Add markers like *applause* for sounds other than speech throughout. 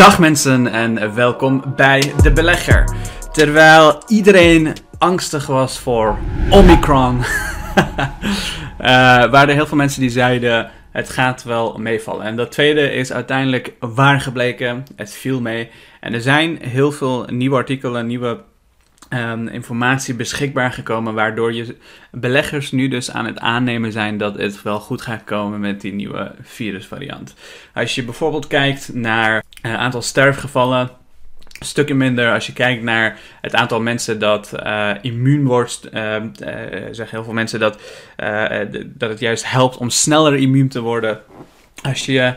Dag mensen en welkom bij De Belegger. Terwijl iedereen angstig was voor Omicron, uh, *laughs* waren er heel veel mensen die zeiden het gaat wel meevallen. En dat tweede is uiteindelijk waar gebleken, het viel mee. En er zijn heel veel nieuwe artikelen, nieuwe um, informatie beschikbaar gekomen, waardoor je beleggers nu dus aan het aannemen zijn dat het wel goed gaat komen met die nieuwe virusvariant. Als je bijvoorbeeld kijkt naar uh, aantal sterfgevallen, stukken minder als je kijkt naar het aantal mensen dat uh, immuun wordt. Uh, uh, zeggen heel veel mensen dat, dat het juist helpt om sneller immuun te worden. Als je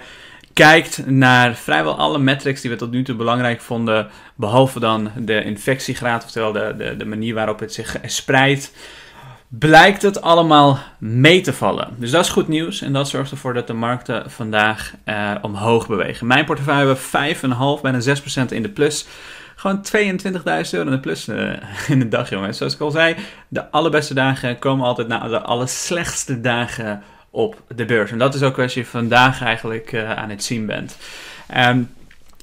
kijkt naar vrijwel alle metrics die we tot nu toe belangrijk vonden, behalve dan de infectiegraad, oftewel de, de, de manier waarop het zich spreidt, blijkt het allemaal mee te vallen. Dus dat is goed nieuws en dat zorgt ervoor dat de markten vandaag uh, omhoog bewegen. Mijn portefeuille 5,5, bijna 6% in de plus. Gewoon 22.000 euro in de plus uh, *laughs* in de dag, jongens. Zoals ik al zei, de allerbeste dagen komen altijd na de allerslechtste dagen op de beurs. En dat is ook wat je vandaag eigenlijk uh, aan het zien bent. Um,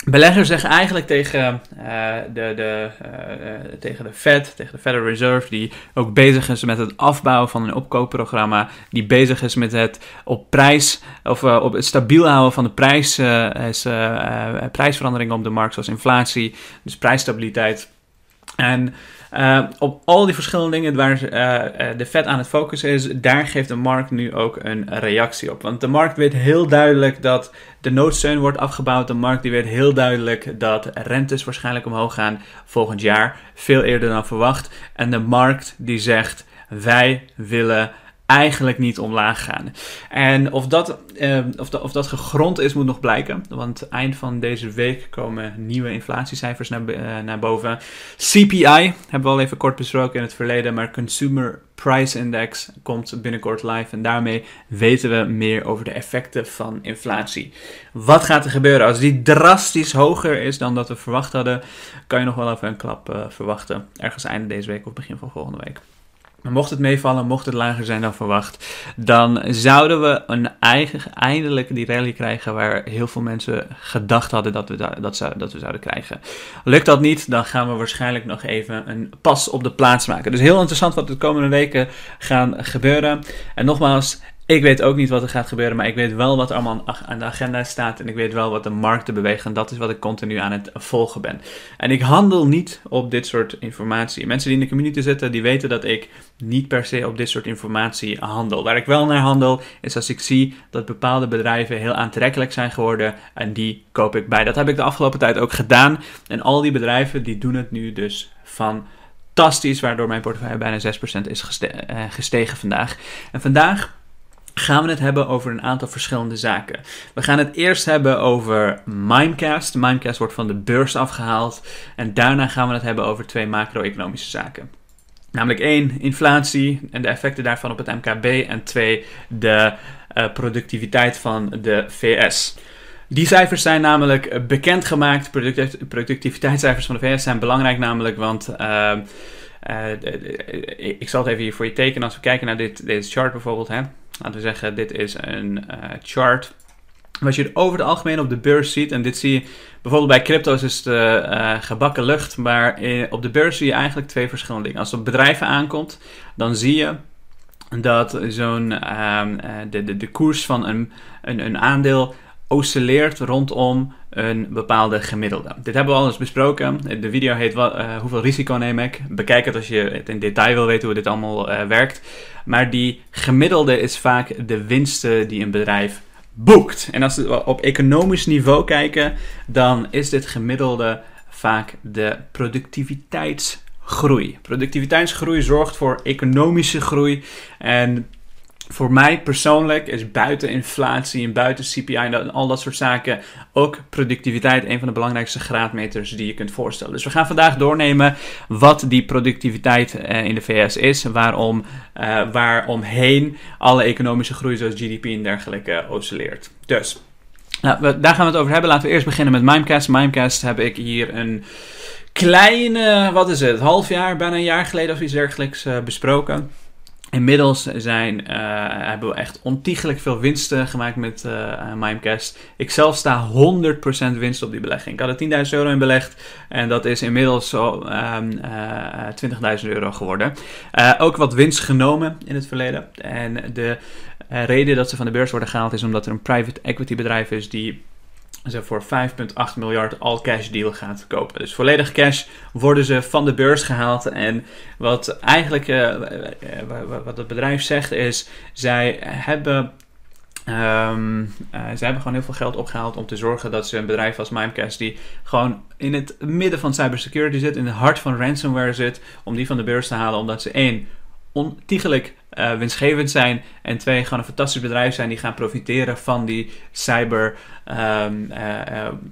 Beleggers zeggen eigenlijk tegen, uh, de, de, uh, tegen de Fed, tegen de Federal Reserve, die ook bezig is met het afbouwen van een opkoopprogramma, die bezig is met het op prijs of op het stabiel houden van de prijs, is, prijsveranderingen op de markt, zoals inflatie, dus prijsstabiliteit. En uh, op al die verschillende dingen waar uh, de Fed aan het focussen is, daar geeft de markt nu ook een reactie op. Want de markt weet heel duidelijk dat de noodsteun wordt afgebouwd. De markt die weet heel duidelijk dat rentes waarschijnlijk omhoog gaan volgend jaar. Veel eerder dan verwacht. En de markt die zegt, wij willen eigenlijk niet omlaag gaan. En of dat, uh, of, of dat gegrond is, moet nog blijken. Want eind van deze week komen nieuwe inflatiecijfers naar, uh, naar boven. CPI hebben we al even kort besproken in het verleden, maar Consumer Price Index komt binnenkort live. En daarmee weten we meer over de effecten van inflatie. Wat gaat er gebeuren als die drastisch hoger is dan dat we verwacht hadden? Kan je nog wel even een klap uh, verwachten. Ergens einde deze week of begin van volgende week. Mocht het meevallen, mocht het lager zijn dan verwacht, dan zouden we een eigen, eindelijk die rally krijgen waar heel veel mensen gedacht hadden dat we, dat, dat we zouden krijgen. Lukt dat niet, dan gaan we waarschijnlijk nog even een pas op de plaats maken. Dus heel interessant wat de komende weken gaan gebeuren. En nogmaals, ik weet ook niet wat er gaat gebeuren, maar ik weet wel wat er allemaal aan de agenda staat. En ik weet wel wat de markten bewegen. En dat is wat ik continu aan het volgen ben. En ik handel niet op dit soort informatie. Mensen die in de community zitten, die weten dat ik niet per se op dit soort informatie handel. Waar ik wel naar handel, is als ik zie dat bepaalde bedrijven heel aantrekkelijk zijn geworden. En die koop ik bij. Dat heb ik de afgelopen tijd ook gedaan. En al die bedrijven, die doen het nu dus fantastisch. Waardoor mijn portefeuille bijna 6% is gestegen vandaag. En vandaag gaan we het hebben over een aantal verschillende zaken. We gaan het eerst hebben over Mimecast. Mimecast wordt van de beurs afgehaald. En daarna gaan we het hebben over twee macro-economische zaken. Namelijk één, inflatie en de effecten daarvan op het MKB. En twee, de uh, productiviteit van de VS. Die cijfers zijn namelijk bekendgemaakt. Product productiviteitscijfers van de VS zijn belangrijk namelijk, want... Uh, uh, ik zal het even hier voor je tekenen. Als we kijken naar dit, deze chart bijvoorbeeld. Hè. Laten we zeggen, dit is een uh, chart. Wat je over het algemeen op de beurs ziet, en dit zie je bijvoorbeeld bij crypto's is het uh, gebakken lucht, maar in, op de beurs zie je eigenlijk twee verschillende dingen. Als het bedrijven aankomt, dan zie je dat zo'n uh, de, de, de koers van een, een, een aandeel oscilleert rondom een bepaalde gemiddelde. Dit hebben we al eens besproken. De video heet wat, uh, Hoeveel risico neem ik? Bekijk het als je het in detail wil weten hoe dit allemaal uh, werkt. Maar die gemiddelde is vaak de winsten die een bedrijf boekt. En als we op economisch niveau kijken, dan is dit gemiddelde vaak de productiviteitsgroei. Productiviteitsgroei zorgt voor economische groei en voor mij persoonlijk is buiten inflatie en buiten CPI en al dat soort zaken ook productiviteit een van de belangrijkste graadmeters die je kunt voorstellen. Dus we gaan vandaag doornemen wat die productiviteit uh, in de VS is, waarom, uh, waaromheen alle economische groei zoals GDP en dergelijke oscilleert. Dus, nou, daar gaan we het over hebben. Laten we eerst beginnen met Mimecast. Mimecast heb ik hier een kleine, wat is het, half jaar, bijna een jaar geleden of iets dergelijks uh, besproken. Inmiddels zijn, uh, hebben we echt ontiegelijk veel winsten gemaakt met uh, Mimecast. Ik zelf sta 100% winst op die belegging. Ik had er 10.000 euro in belegd en dat is inmiddels zo um, uh, 20.000 euro geworden. ook wat winst genomen in het verleden. En de reden dat ze van de beurs worden gehaald is omdat er een private equity bedrijf is die ze voor 5,8 miljard all cash deal gaat kopen. Dus volledig cash worden ze van de beurs gehaald. En wat eigenlijk uh, wat het bedrijf zegt is, zij hebben Um, uh, ze hebben gewoon heel veel geld opgehaald om te zorgen dat ze een bedrijf als Mimecast, die gewoon in het midden van cybersecurity zit, in het hart van ransomware zit, om die van de beurs te halen, omdat ze één ontiegelijk uh, winstgevend zijn. En twee, gewoon een fantastisch bedrijf zijn die gaan profiteren van die cyber um, uh,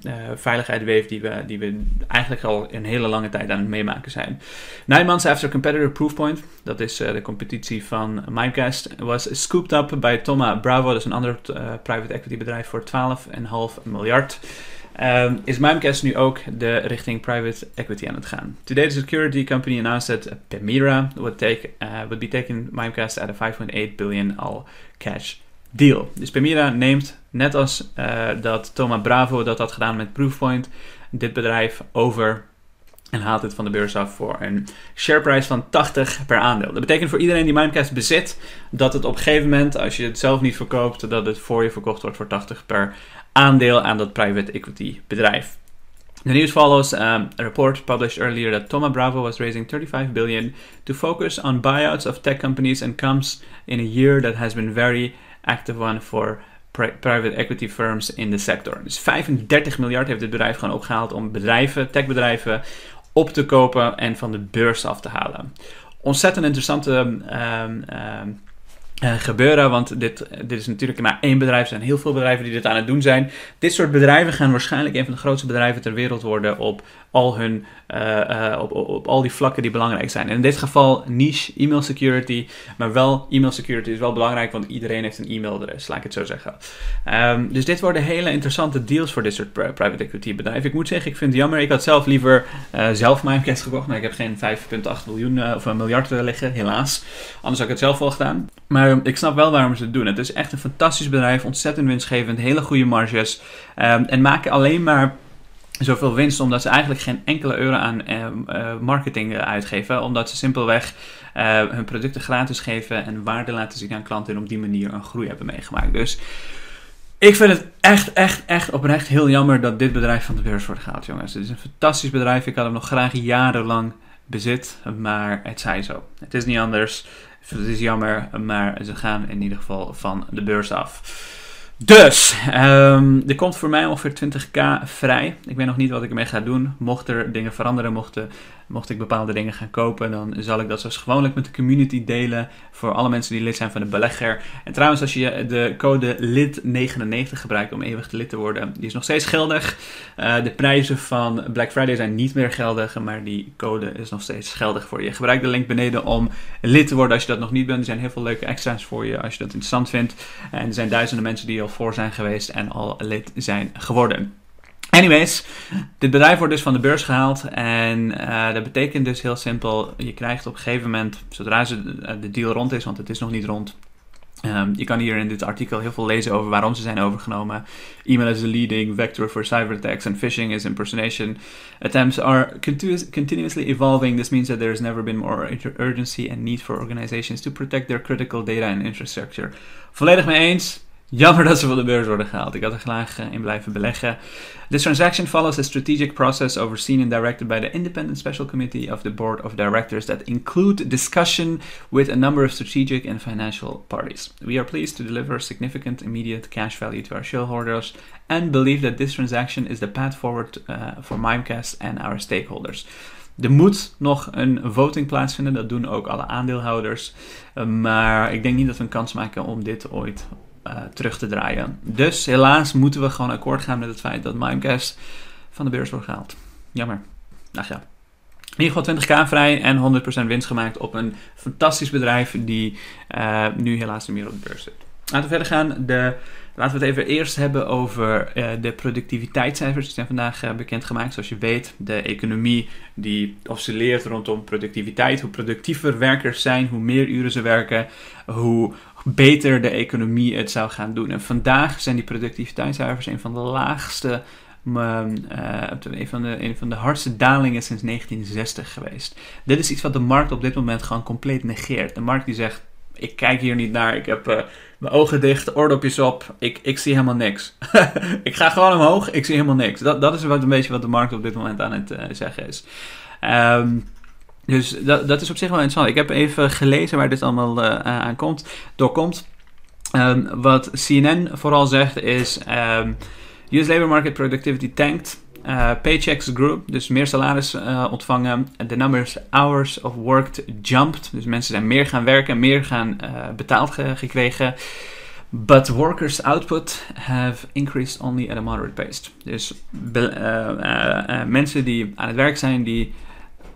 uh, veiligheidsweef die we, die we eigenlijk al een hele lange tijd aan het meemaken zijn. Nine months after competitor Proofpoint, dat is de competitie van Mimecast, was scooped up bij Thoma Bravo, dat is een ander private equity bedrijf voor 12,5 miljard. Um, is Mimecast nu ook de richting private equity aan het gaan. Today the security company announced that Pemira would, take, uh, would be taking Mimecast at a 5.8 billion all cash deal. Dus Pemira neemt, net als uh, dat Thomas Bravo dat had gedaan met Proofpoint, dit bedrijf over en haalt het van de beurs af voor een shareprice van 80 per aandeel. Dat betekent voor iedereen die Mimecast bezit, dat het op een gegeven moment, als je het zelf niet verkoopt, dat het voor je verkocht wordt voor 80 per aandeel aan dat private equity bedrijf. The news follows um, a report published earlier that Thoma Bravo was raising 35 billion to focus on buyouts of tech companies and comes in a year that has been very active one for private equity firms in the sector. Dus 35 miljard heeft dit bedrijf gewoon opgehaald om bedrijven, techbedrijven, op te kopen en van de beurs af te halen. Ontzettend interessante um, um, uh, gebeuren. Want dit, dit is natuurlijk maar één bedrijf. Er zijn heel veel bedrijven die dit aan het doen zijn. Dit soort bedrijven gaan waarschijnlijk een van de grootste bedrijven ter wereld worden op al hun uh, op, op, op, al die vlakken die belangrijk zijn. En in dit geval niche e-mail security, maar wel e-mail security is wel belangrijk, want iedereen heeft een e-mailadres, laat ik het zo zeggen. Um, dus dit worden hele interessante deals voor dit soort private equity bedrijven. Ik moet zeggen, ik vind het jammer. Ik had zelf liever zelf Mimecast gekocht, maar ik heb geen 5,8 miljoen of een miljard liggen, helaas. Anders had ik het zelf wel gedaan. Maar ik snap wel waarom ze het doen. Het is echt een fantastisch bedrijf, ontzettend winstgevend, hele goede marges um, en maken alleen maar zoveel winst omdat ze eigenlijk geen enkele euro aan uh, uh, marketing uitgeven. Omdat ze simpelweg uh, hun producten gratis geven en waarde laten zien aan klanten en op die manier een groei hebben meegemaakt. Dus ik vind het echt, echt, echt oprecht heel jammer dat dit bedrijf van de beurs wordt gehaald, jongens. Het is een fantastisch bedrijf. Ik had hem nog graag jarenlang bezit, maar het zij zo. Het is niet anders. Het is jammer, maar ze gaan in ieder geval van de beurs af. Dus, um, er komt voor mij ongeveer 20k vrij. Ik weet nog niet wat ik ermee ga doen. Mocht er dingen veranderen, mochten, mocht ik bepaalde dingen gaan kopen, dan zal ik dat zoals gewoonlijk met de community delen voor alle mensen die lid zijn van de belegger. En trouwens, als je de code LID99 gebruikt om eeuwig lid te worden, die is nog steeds geldig. Uh, de prijzen van Black Friday zijn niet meer geldig, maar die code is nog steeds geldig voor je. Gebruik de link beneden om lid te worden als je dat nog niet bent. Er zijn heel veel leuke extra's voor je als je dat interessant vindt. En er zijn duizenden mensen die al voor zijn geweest en al lid zijn geworden. Anyways, dit bedrijf wordt dus van de beurs gehaald en uh, dat betekent dus heel simpel, je krijgt op een gegeven moment, zodra ze, uh, de deal rond is, want het is nog niet rond, Um, je kan hier in dit artikel heel veel lezen over waarom ze zijn overgenomen. Email is the leading vector for cyber attacks and phishing is impersonation. Attempts are continu continuously evolving. This means that there has never been more urgency and need for organizations to protect their critical data and infrastructure. Volledig mee eens. Jammer dat ze van de beurs worden gehaald. Ik had er graag in blijven beleggen. This transaction follows a strategic process overseen and directed by the Independent Special Committee of the Board of Directors that include discussion with a number of strategic and financial parties. We are pleased to deliver significant immediate cash value to our shareholders and believe that this transaction is the path forward uh, for Mimecast and our stakeholders. Er moet nog een voting plaatsvinden, dat doen ook alle aandeelhouders. maar ik denk niet dat we een kans maken om dit ooit uh, terug te draaien. Dus helaas moeten we gewoon akkoord gaan met het feit dat Mimecast van de beurs wordt gehaald. Jammer. Ach ja. In ieder geval 20k vrij en 100% winst gemaakt op een fantastisch bedrijf die uh, nu helaas niet meer op de beurs zit. Laten we verder gaan. De Laten we het even eerst hebben over uh, de productiviteitscijfers. Die zijn vandaag uh, bekendgemaakt. Zoals je weet, de economie die oscilleert rondom productiviteit. Hoe productiever werkers zijn, hoe meer uren ze werken, hoe beter de economie het zou gaan doen. En vandaag zijn die productiviteitscijfers een van de laagste uh, een, van de, een van de hardste dalingen sinds 1960 geweest. Dit is iets wat de markt op dit moment gewoon compleet negeert. De markt die zegt, ik kijk hier niet naar, ik heb uh, mijn ogen dicht, oordopjes op, ik, ik zie helemaal niks. *laughs* ik ga gewoon omhoog, ik zie helemaal niks. Dat, dat is wat een beetje wat de markt op dit moment aan het uh, zeggen is. Um, dus dat, dat is op zich wel interessant. Ik heb even gelezen waar dit allemaal uh, aan komt, doorkomt. Um, wat CNN vooral zegt is... Um, US labor market productivity tanked. Uh, paychecks grew, dus meer salaris ontvangen. The numbers hours of worked jumped, dus mensen zijn meer gaan werken, meer gaan betaald ge gekregen. But workers' output have increased only at a moderate pace. Dus mensen die aan het werk zijn, die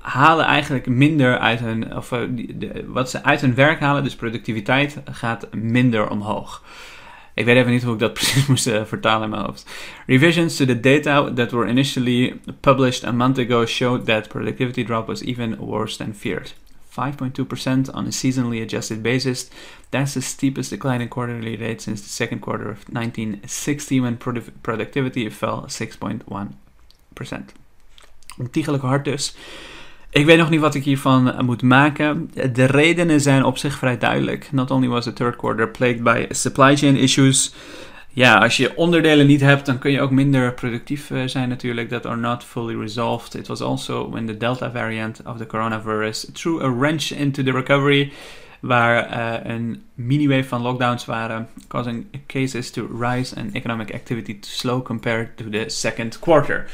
halen eigenlijk minder uit hun, of de, wat ze uit hun werk halen, dus productiviteit gaat minder omhoog. Ik weet even niet hoe ik dat *laughs* precies moest uh, vertalen in mijn hoofd. Revisions to the data that were initially published a month ago showed that productivity drop was even worse than feared. 5.2% on a seasonally adjusted basis. That's the steepest decline in quarterly rate since the second quarter of 1960 when produ productivity fell 6.1%. Ontiegelijk hard dus. Ik weet nog niet wat ik hiervan eh, moet maken. De redenen zijn op zich vrij duidelijk. Not only was the third quarter plagued by supply chain issues. Ja, als je onderdelen niet hebt, dan kun je ook minder productief eh, zijn natuurlijk. That are not fully resolved. It was also when the Delta variant of the coronavirus threw a wrench into the recovery. Waar uh, een mini-wave van lockdowns waren, causing cases to rise and economic activity to slow compared to the second quarter.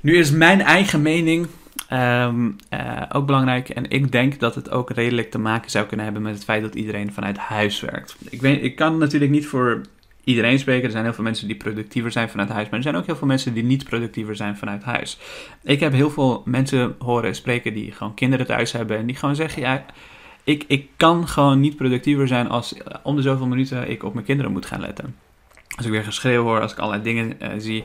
Nu is mijn eigen mening Um, uh, ook belangrijk. En ik denk dat het ook redelijk te maken zou kunnen hebben met het feit dat iedereen vanuit huis werkt. Ik, weet, ik kan natuurlijk niet voor iedereen spreken. Er zijn heel veel mensen die productiever zijn vanuit huis. Maar er zijn ook heel veel mensen die niet productiever zijn vanuit huis. Ik heb heel veel mensen horen spreken die gewoon kinderen thuis hebben. En die gewoon zeggen: ja. Ik, ik kan gewoon niet productiever zijn als om de zoveel minuten ik op mijn kinderen moet gaan letten. Als ik weer geschreeuw hoor, als ik allerlei dingen uh, zie.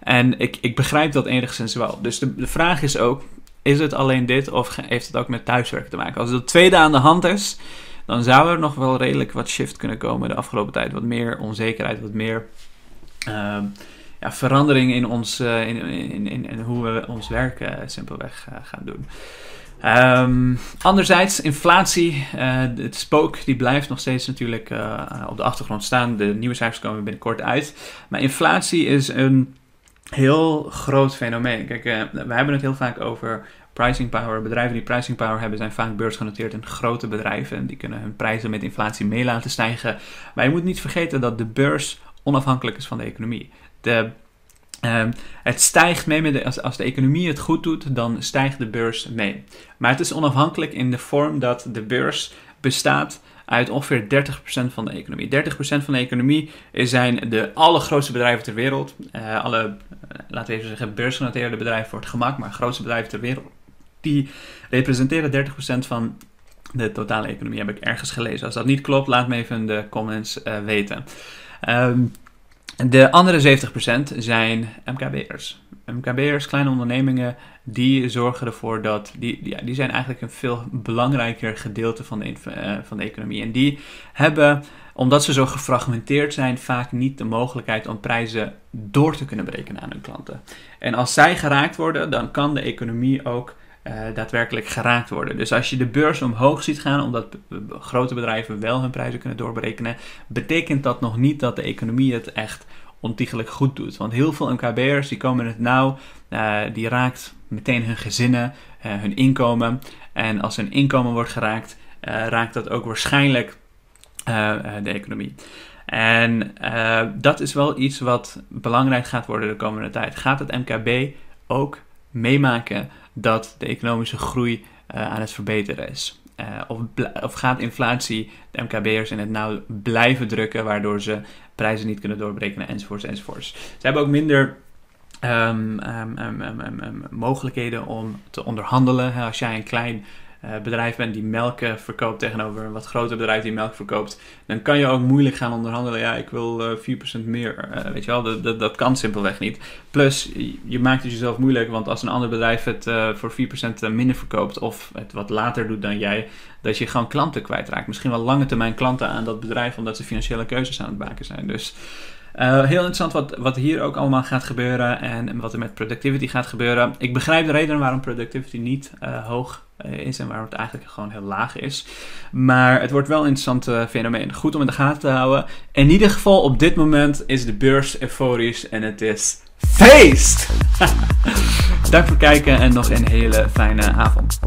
En ik, ik begrijp dat enigszins wel. Dus de, de vraag is ook: is het alleen dit of heeft het ook met thuiswerk te maken? Als het tweede aan de hand is, dan zou er nog wel redelijk wat shift kunnen komen de afgelopen tijd. Wat meer onzekerheid, wat meer uh, ja, verandering in, ons, uh, in, in, hoe we ons werk uh, simpelweg eh, gaan doen. Um, anderzijds, inflatie, het spook, die blijft nog steeds natuurlijk op de achtergrond staan. De nieuwe cijfers komen binnenkort uit. Maar inflatie is een heel groot fenomeen. Kijk, uh, we hebben het heel vaak over pricing power. Bedrijven die pricing power hebben zijn vaak beursgenoteerd in grote bedrijven. Die kunnen hun prijzen met inflatie mee laten stijgen. Maar je moet niet vergeten dat de beurs onafhankelijk is van de economie. De, uh, het stijgt mee met de, als, als de economie het goed doet, dan stijgt de beurs mee. Maar het is onafhankelijk in de vorm dat de beurs bestaat uit ongeveer 30% van de economie. 30% van de economie zijn de allergrootste bedrijven ter wereld. Uh, alle, uh, laten we even zeggen, beursgenoteerde bedrijven voor het gemak, maar grootste bedrijven ter wereld. Die representeren 30% van de totale economie, heb ik ergens gelezen. Als dat niet klopt, laat me even in de comments uh, weten. Um, de andere 70% zijn MKB'ers. MKB'ers, kleine ondernemingen, die zorgen ervoor dat, die, ja, die zijn eigenlijk een veel belangrijker gedeelte van de, uh, van de economie. En die hebben, omdat ze zo gefragmenteerd zijn, vaak niet de mogelijkheid om prijzen door te kunnen berekenen aan hun klanten. En als zij geraakt worden, dan kan de economie ook uh, daadwerkelijk geraakt worden. Dus als je de beurs omhoog ziet gaan, omdat grote bedrijven wel hun prijzen kunnen doorberekenen, betekent dat nog niet dat de economie het echt ontiegelijk goed doet. Want heel veel MKB'ers die komen het nou, uh, die raakt meteen hun gezinnen, uh, hun inkomen. En als hun inkomen wordt geraakt, raakt dat ook waarschijnlijk de economie. En dat is wel iets wat belangrijk gaat worden de komende tijd. Gaat het MKB ook meemaken dat de economische groei aan het verbeteren is? Uh, of, of, gaat inflatie de MKB'ers in het nauw blijven drukken, waardoor ze prijzen niet kunnen doorbreken enzovoorts enzovoorts. Ze hebben ook minder um, um, um, mogelijkheden om te onderhandelen. Als jij een klein bedrijf bent die melk verkoopt tegenover een wat groter bedrijf die melk verkoopt, dan kan je ook moeilijk gaan onderhandelen. Ja, ik wil 4% meer. weet je wel, dat, dat, kan simpelweg niet. Plus, je maakt het jezelf moeilijk, want als een ander bedrijf het voor 4% minder verkoopt of het wat later doet dan jij, dat je gewoon klanten kwijtraakt. Misschien wel lange termijn klanten aan dat bedrijf, omdat ze financiële keuzes aan het maken zijn. Dus heel interessant wat, wat hier ook allemaal gaat gebeuren en, wat er met productivity gaat gebeuren. Ik begrijp de reden waarom productivity niet uh, hoog is en waarom het eigenlijk gewoon heel laag is. Maar het wordt wel een interessant fenomeen. Goed om in de gaten te houden. In ieder geval op dit moment is de beurs euforisch en het is feest! *laughs* Dank voor het kijken en nog een hele fijne avond.